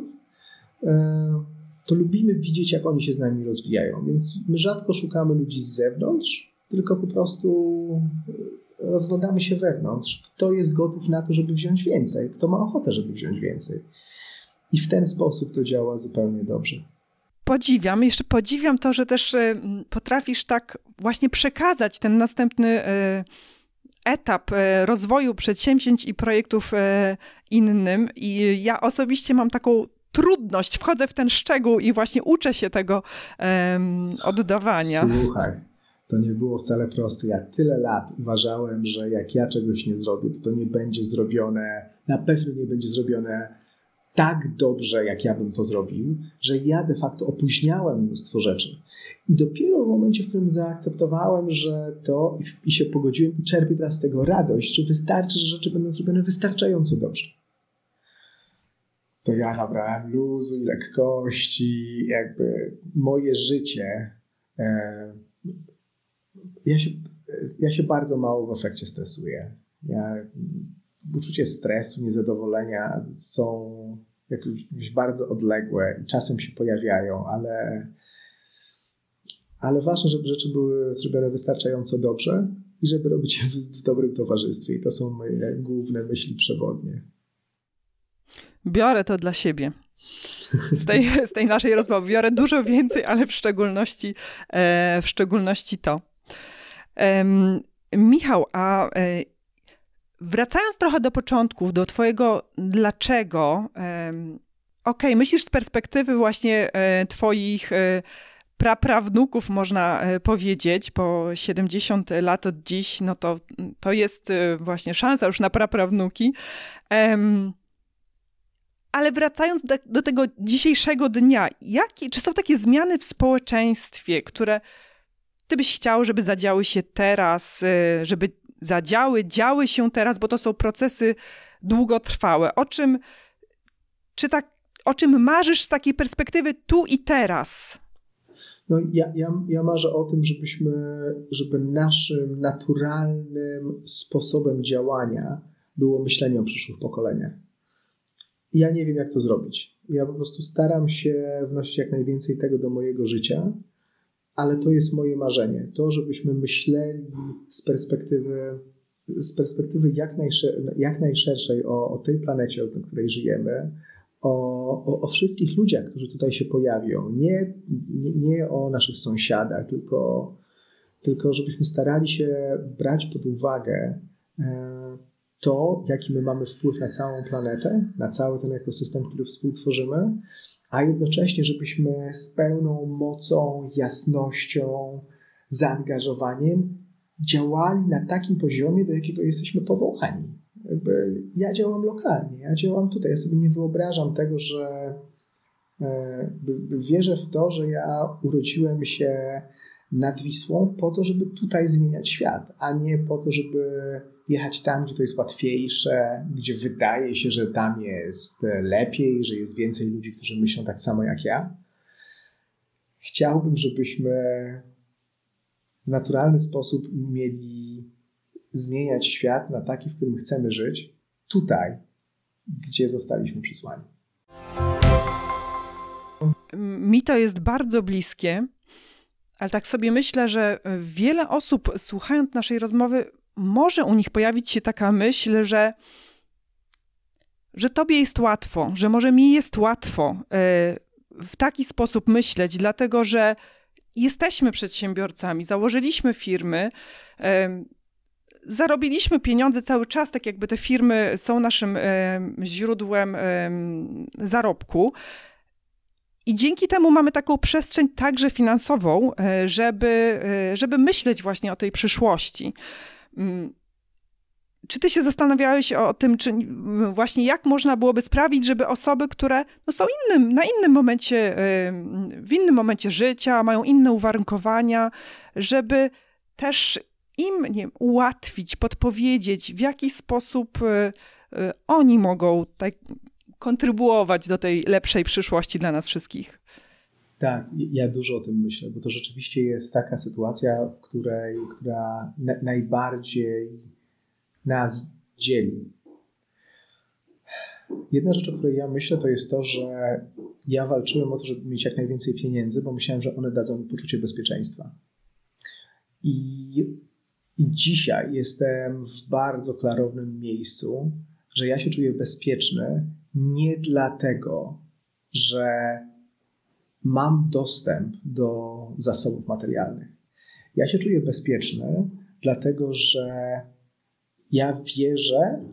to lubimy widzieć, jak oni się z nami rozwijają. Więc my rzadko szukamy ludzi z zewnątrz, tylko po prostu rozglądamy się wewnątrz, kto jest gotów na to, żeby wziąć więcej, kto ma ochotę, żeby wziąć więcej. I w ten sposób to działa zupełnie dobrze. Podziwiam, jeszcze podziwiam to, że też e, potrafisz tak właśnie przekazać ten następny e, etap e, rozwoju przedsięwzięć i projektów innym. I ja osobiście mam taką trudność, wchodzę w ten szczegół i właśnie uczę się tego oddawania. Słuchaj, to nie było wcale proste. Ja tyle lat uważałem, że jak ja czegoś nie zrobię, to to nie będzie zrobione, na pewno nie będzie zrobione tak dobrze, jak ja bym to zrobił, że ja de facto opóźniałem mnóstwo rzeczy. I dopiero w momencie, w którym zaakceptowałem, że to i się pogodziłem i czerpię teraz z tego radość, że wystarczy, że rzeczy będą zrobione wystarczająco dobrze. To ja nabrałem luzu i lekkości, jakby moje życie. E, ja się, ja się bardzo mało w efekcie stresuję. Ja, uczucie stresu, niezadowolenia są jakieś bardzo odległe i czasem się pojawiają, ale, ale ważne, żeby rzeczy były zrobione wystarczająco dobrze i żeby robić je w dobrym towarzystwie. I to są moje główne myśli przewodnie. Biorę to dla siebie. Z tej, z tej naszej rozmowy biorę dużo więcej, ale w szczególności, e, w szczególności to. Michał, a e, wracając trochę do początków, do Twojego dlaczego, okej, okay, myślisz z perspektywy właśnie e, Twoich praprawnuków, można powiedzieć, po 70 lat od dziś, no to, to jest właśnie szansa już na praprawnuki. Ale wracając do, do, tego dzisiejszego dnia, jakie, czy są takie zmiany w społeczeństwie, które ty byś chciał, żeby zadziały się teraz, y, żeby zadziały, działy się teraz, bo to są procesy długotrwałe. O czym, czy tak, o czym marzysz z takiej perspektywy tu i teraz? No ja, ja, ja marzę o tym, żebyśmy, żeby naszym naturalnym sposobem działania było myślenie o przyszłych pokoleniach. Ja nie wiem, jak to zrobić. Ja po prostu staram się wnosić jak najwięcej tego do mojego życia, ale to jest moje marzenie. To, żebyśmy myśleli z perspektywy, z perspektywy jak, najszer, jak najszerszej o, o tej planecie, o której żyjemy, o, o, o, wszystkich ludziach, którzy tutaj się pojawią. Nie, nie, nie o naszych sąsiadach, tylko, tylko żebyśmy starali się brać pod uwagę e, to, jaki my mamy wpływ na całą planetę, na cały ten ekosystem, który współtworzymy, a jednocześnie, żebyśmy z pełną mocą, jasnością, zaangażowaniem działali na takim poziomie, do jakiego jesteśmy powołani. Jakby ja działam lokalnie, ja działam tutaj. Ja sobie nie wyobrażam tego, że e, wierzę w to, że ja urodziłem się nad Wisłą po to, żeby tutaj zmieniać świat, a nie po to, żeby jechać tam, gdzie to jest łatwiejsze, gdzie wydaje się, że tam jest lepiej, że jest więcej ludzi, którzy myślą tak samo jak ja. Chciałbym, żebyśmy w naturalny sposób mieli zmieniać świat na taki, w którym chcemy żyć, tutaj, gdzie zostaliśmy przysłani. Mi to jest bardzo bliskie, ale tak sobie myślę, że wiele osób słuchając naszej rozmowy może u nich pojawić się taka myśl, że, że tobie jest łatwo, że może mi jest łatwo e, w taki sposób myśleć, dlatego że jesteśmy przedsiębiorcami, założyliśmy firmy, e, zarobiliśmy pieniądze cały czas, tak jakby te firmy są naszym e, źródłem zarobku. I dzięki temu mamy taką przestrzeń także finansową, żeby, żeby myśleć właśnie o tej przyszłości. Mm. Czy ty się zastanawiałeś o tym, czy właśnie jak można byłoby sprawić, żeby osoby, które no są innym, na innym momencie, w innym momencie życia, mają inne uwarunkowania, żeby też im nie ułatwić, podpowiedzieć, w jaki sposób y, y, oni mogą tak kontrybuować do tej lepszej przyszłości dla nas wszystkich? Tak, ja dużo o tym myślę, bo to rzeczywiście jest taka sytuacja, w której, która najbardziej nas dzieli. Jedna rzecz, o której ja myślę, to jest to, że ja walczyłem o to, żeby mieć jak najwięcej pieniędzy, bo myślałem, że one dadzą mi poczucie bezpieczeństwa. I, I dzisiaj jestem w bardzo klarownym miejscu, że ja się czuję bezpieczny nie dlatego, że mam dostęp do zasobów materialnych. Ja się czuję bezpieczny, dlatego że ja wierzę,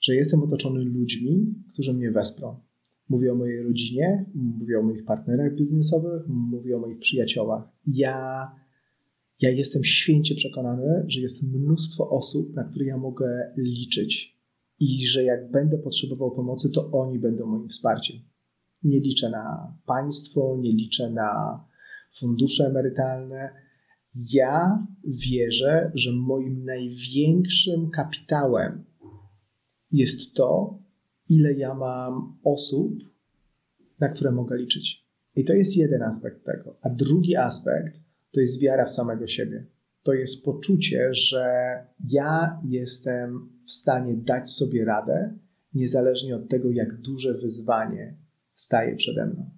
że jestem otoczony ludźmi, którzy mnie wesprą. Mówię o mojej rodzinie, mówię o moich partnerach biznesowych, mówię o moich przyjaciołach. Ja, ja jestem święcie przekonany, że jest mnóstwo osób, na które ja mogę liczyć i że jak będę potrzebował pomocy, to oni będą moim wsparciem. Nie liczę na państwo, nie liczę na fundusze emerytalne. Ja wierzę, że moim największym kapitałem jest to, ile ja mam osób, na które mogę liczyć. I to jest jeden aspekt tego. A drugi aspekt to jest wiara w samego siebie. To jest poczucie, że ja jestem w stanie dać sobie radę, niezależnie od tego, jak duże wyzwanie staje przede mną.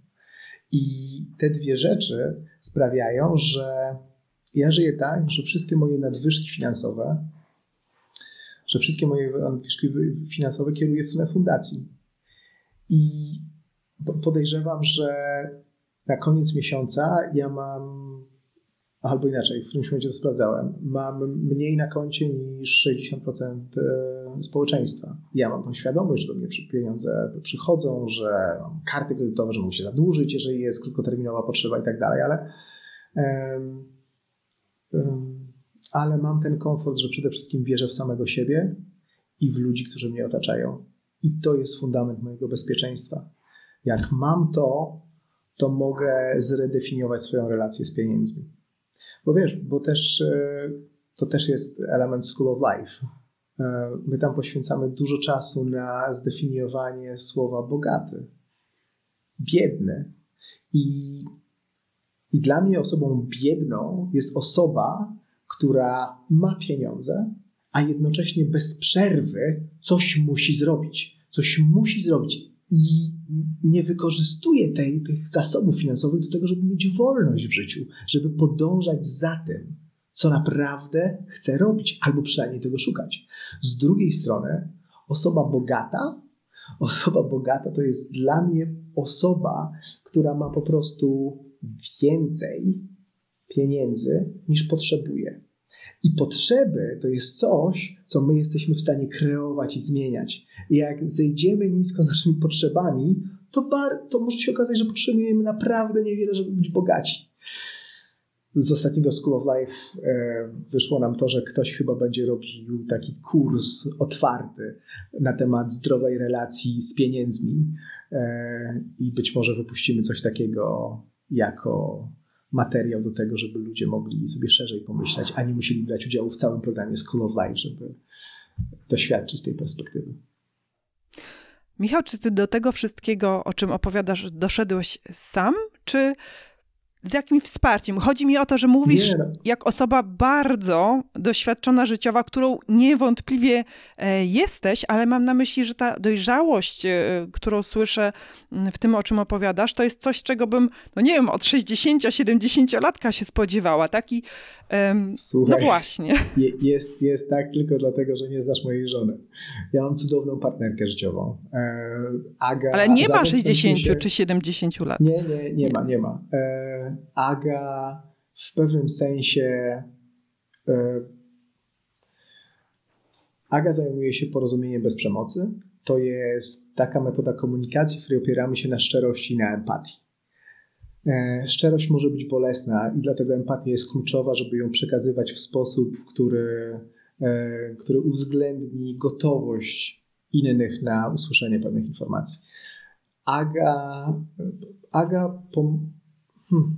I te dwie rzeczy sprawiają, że ja żyję tak, że wszystkie moje nadwyżki finansowe, że wszystkie moje nadwyżki finansowe kieruję w stronę fundacji. I podejrzewam, że na koniec miesiąca ja mam, albo inaczej, w którymś momencie to sprawdzałem, mam mniej na koncie niż 60% e, społeczeństwa. Ja mam tą świadomość, że do mnie pieniądze przychodzą, że mam karty kredytowe, że mogę się zadłużyć, jeżeli jest krótkoterminowa potrzeba i tak dalej, ale, um, um, ale mam ten komfort, że przede wszystkim wierzę w samego siebie i w ludzi, którzy mnie otaczają. I to jest fundament mojego bezpieczeństwa. Jak mam to, to mogę zredefiniować swoją relację z pieniędzmi. Bo wiesz, bo też e, to też jest element School of Life. E, my tam poświęcamy dużo czasu na zdefiniowanie słowa bogaty, biedny. I, I dla mnie osobą biedną jest osoba, która ma pieniądze, a jednocześnie bez przerwy coś musi zrobić. Coś musi zrobić i nie wykorzystuje tej, tych zasobów finansowych do tego, żeby mieć wolność w życiu, żeby podążać za tym, co naprawdę chce robić, albo przynajmniej tego szukać. Z drugiej strony, osoba bogata, osoba bogata to jest dla mnie osoba, która ma po prostu więcej pieniędzy niż potrzebuje. I potrzeby to jest coś, co my jesteśmy w stanie kreować i zmieniać. I jak zejdziemy nisko z naszymi potrzebami, to, bar, to może się okazać, że potrzebujemy naprawdę niewiele, żeby być bogaci. Z ostatniego School of Life e, wyszło nam to, że ktoś chyba będzie robił taki kurs otwarty na temat zdrowej relacji z pieniędzmi e, i być może wypuścimy coś takiego jako materiał do tego, żeby ludzie mogli sobie szerzej pomyśleć, a nie musieli brać udziału w całym programie School of Life, żeby doświadczyć tej perspektywy. Michał, czy ty do tego wszystkiego, o czym opowiadasz, doszedłeś sam, czy z jakim wsparciem? Chodzi mi o to, że mówisz nie. No. jak osoba bardzo doświadczona życiowa, którą niewątpliwie e, jesteś, ale mam na myśli, że ta dojrzałość, e, którą słyszę mm, w tym, o czym opowiadasz, to jest coś, czego bym, no nie wiem, od 60-70-latka się spodziewała. Taki, um, Słuchaj, no właśnie. Jest, jest tak tylko dlatego, że nie znasz mojej żony. Ja mam cudowną partnerkę życiową. E, Aga, ale nie ma 60 się... czy 70 lat. Nie, nie, nie, nie. ma, nie ma. Aga w pewnym sensie e, Aga zajmuje się porozumieniem bez przemocy. To jest taka metoda komunikacji, w której opieramy się na szczerości i na empatii. E, szczerość może być bolesna i dlatego empatia jest kluczowa, żeby ją przekazywać w sposób, który, e, który uwzględni gotowość innych na usłyszenie pewnych informacji. Aga, Aga pom- hmm,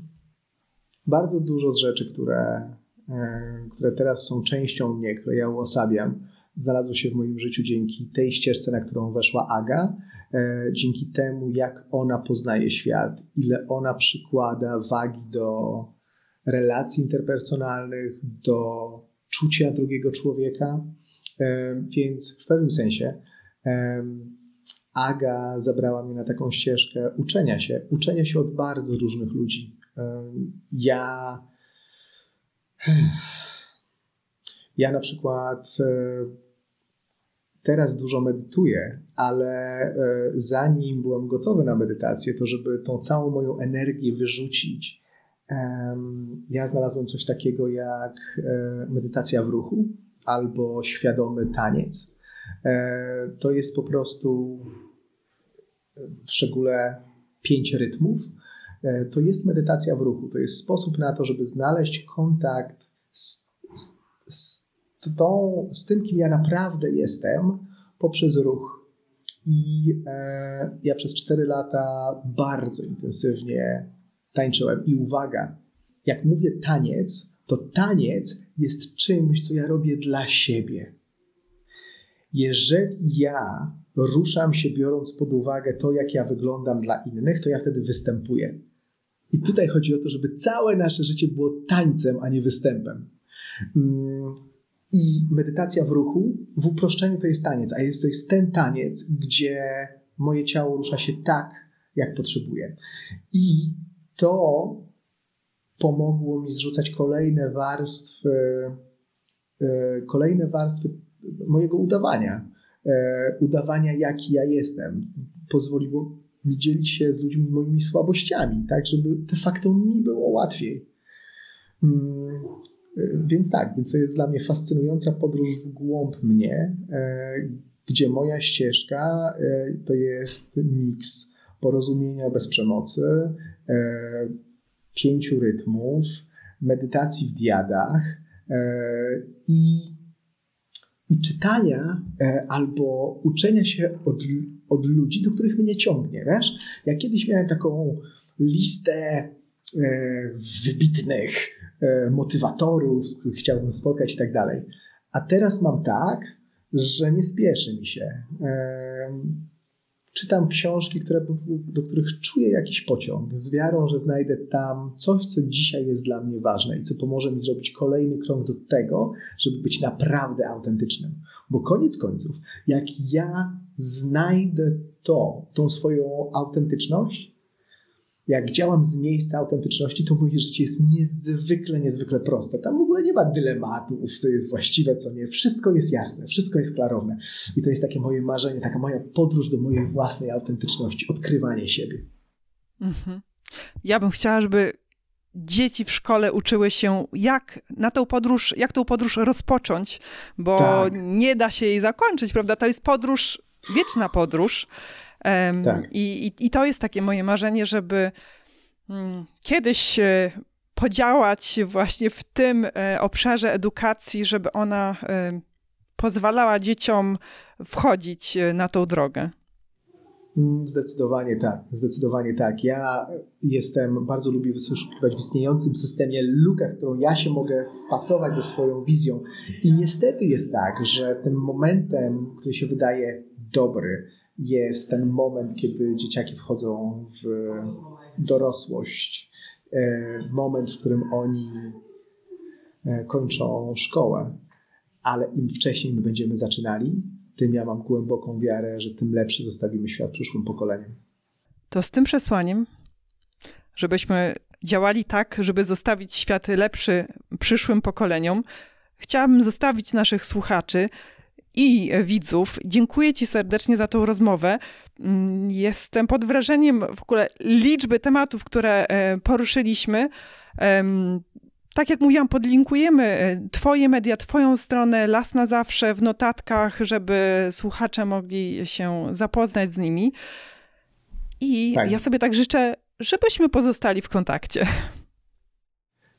bardzo dużo z rzeczy, które, e, które teraz są częścią mnie, które ja uosabiam, znalazło się w moim życiu dzięki tej ścieżce, na którą weszła Aga, e, dzięki temu, jak ona poznaje świat, ile ona przykłada wagi do relacji interpersonalnych, do czucia drugiego człowieka. E, więc w pewnym sensie Aga zabrała mnie na taką ścieżkę uczenia się, uczenia się od bardzo różnych ludzi. Ja. Ja na przykład e, teraz dużo medytuję, ale e, zanim byłem gotowy na medytację, to żeby tą całą moją energię wyrzucić, ja znalazłem coś takiego jak e, medytacja w ruchu albo świadomy taniec. To jest po prostu w szczególe pięć rytmów, to jest medytacja w ruchu. To jest sposób na to, żeby znaleźć kontakt z, z, z, tą, z tym, kim ja naprawdę jestem, poprzez ruch. I e, ja przez 4 lata bardzo intensywnie tańczyłem. I uwaga, jak mówię taniec, to taniec jest czymś, co ja robię dla siebie. Jeżeli ja ruszam się biorąc pod uwagę to, jak ja wyglądam dla innych, to ja wtedy występuję. I tutaj chodzi o to, żeby całe nasze życie było tańcem, a nie występem. Mm, I medytacja w ruchu, w uproszczeniu to jest taniec, a jest to jest ten taniec, gdzie moje ciało rusza się tak, jak potrzebuje. I to pomogło mi zrzucać kolejne warstwy, e, kolejne warstwy mojego udawania. E, udawania, jaki ja jestem pozwoliło dzielić się z ludźmi moimi słabościami, tak, żeby de facto mi było łatwiej. Mm, więc tak, więc to jest dla mnie fascynująca podróż w głąb mnie, e, gdzie moja ścieżka e, to jest miks porozumienia bez przemocy, e, pięciu rytmów, medytacji w diadach i, i czytania albo uczenia się od, od ludzi, do których mnie ciągnie. Wiesz? Ja kiedyś miałem taką listę wybitnych E, motywatorów, z których chciałbym spotkać i tak dalej. A teraz mam tak, że nie spieszy mi się. Czytam książki, które, do których czuję jakiś pociąg, z wiarą, że znajdę tam coś, co dzisiaj jest dla mnie ważne i co pomoże mi zrobić kolejny krok do tego, żeby być naprawdę autentycznym. Bo koniec końców, jak ja znajdę to, tą swoją autentyczność, jak działam z miejsca autentyczności, to moje życie jest niezwykle, niezwykle proste. Tam w ogóle nie ma dylematów, co jest właściwe, co nie. Wszystko jest jasne, wszystko jest klarowne. I to jest takie moje marzenie, taka moja podróż do mojej własnej autentyczności, odkrywanie siebie. Mhm. Ja bym chciała, żeby dzieci w szkole uczyły się, jak na tą podróż, jak tą podróż rozpocząć, bo tak. nie da się jej zakończyć, prawda? To jest podróż, wieczna podróż. Tak. I, i, I to jest takie moje marzenie, żeby mm, kiedyś e, podziałać właśnie w tym e, obszarze edukacji, żeby ona e, pozwalała dzieciom wchodzić na tą drogę. Mm, zdecydowanie tak, zdecydowanie tak. Ja jestem, bardzo lubię wyszukiwać w istniejącym systemie lukę, w którą ja się mogę wpasować ze swoją wizją. I niestety jest tak, że tym momentem, który się wydaje dobry, jest ten moment, kiedy dzieciaki wchodzą w dorosłość, e, moment, w którym oni e, kończą szkołę, ale im wcześniej my będziemy zaczynali, tym ja mam głęboką wiarę, że tym lepszy zostawimy świat przyszłym pokoleniom. To z tym przesłaniem, żebyśmy działali tak, żeby zostawić świat lepszy przyszłym pokoleniom, chciałabym zostawić naszych słuchaczy i widzów. Dziękuję Ci serdecznie za tą rozmowę. Mm, jestem pod wrażeniem w ogóle liczby tematów, które e, poruszyliśmy. Tak jak mówiłam, podlinkujemy e, Twoje media, Twoją stronę Las na Zawsze w notatkach, żeby słuchacze mogli się zapoznać z nimi. I tak. ja sobie tak życzę, żebyśmy pozostali w kontakcie.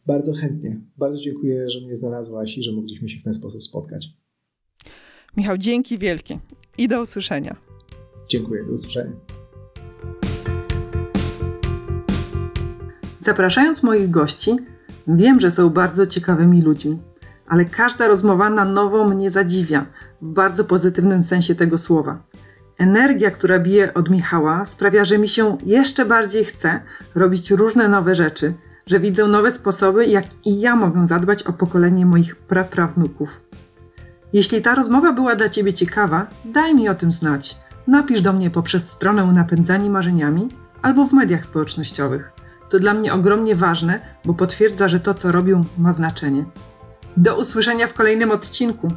Bardzo chętnie. Bardzo dziękuję, że mnie znalazłaś i że mogliśmy się w ten sposób spotkać. Michał, dzięki wielkie i do usłyszenia. Dziękuję, do usłyszenia. Zapraszając moich gości, wiem, że są bardzo ciekawymi ludźmi, ale każda rozmowa na nowo mnie zadziwia, w bardzo pozytywnym sensie tego słowa. Energia, która bije od Michała, sprawia, że mi się jeszcze bardziej chce robić różne nowe rzeczy, że widzę nowe sposoby, jak i ja mogę zadbać o pokolenie moich praprawnuków. Jeśli ta rozmowa była dla Ciebie ciekawa, daj mi o tym znać. Napisz do mnie poprzez stronę Napędzani Marzeniami albo w mediach społecznościowych. To dla mnie ogromnie ważne, bo potwierdza, że to, co robią, ma znaczenie. Do usłyszenia w kolejnym odcinku.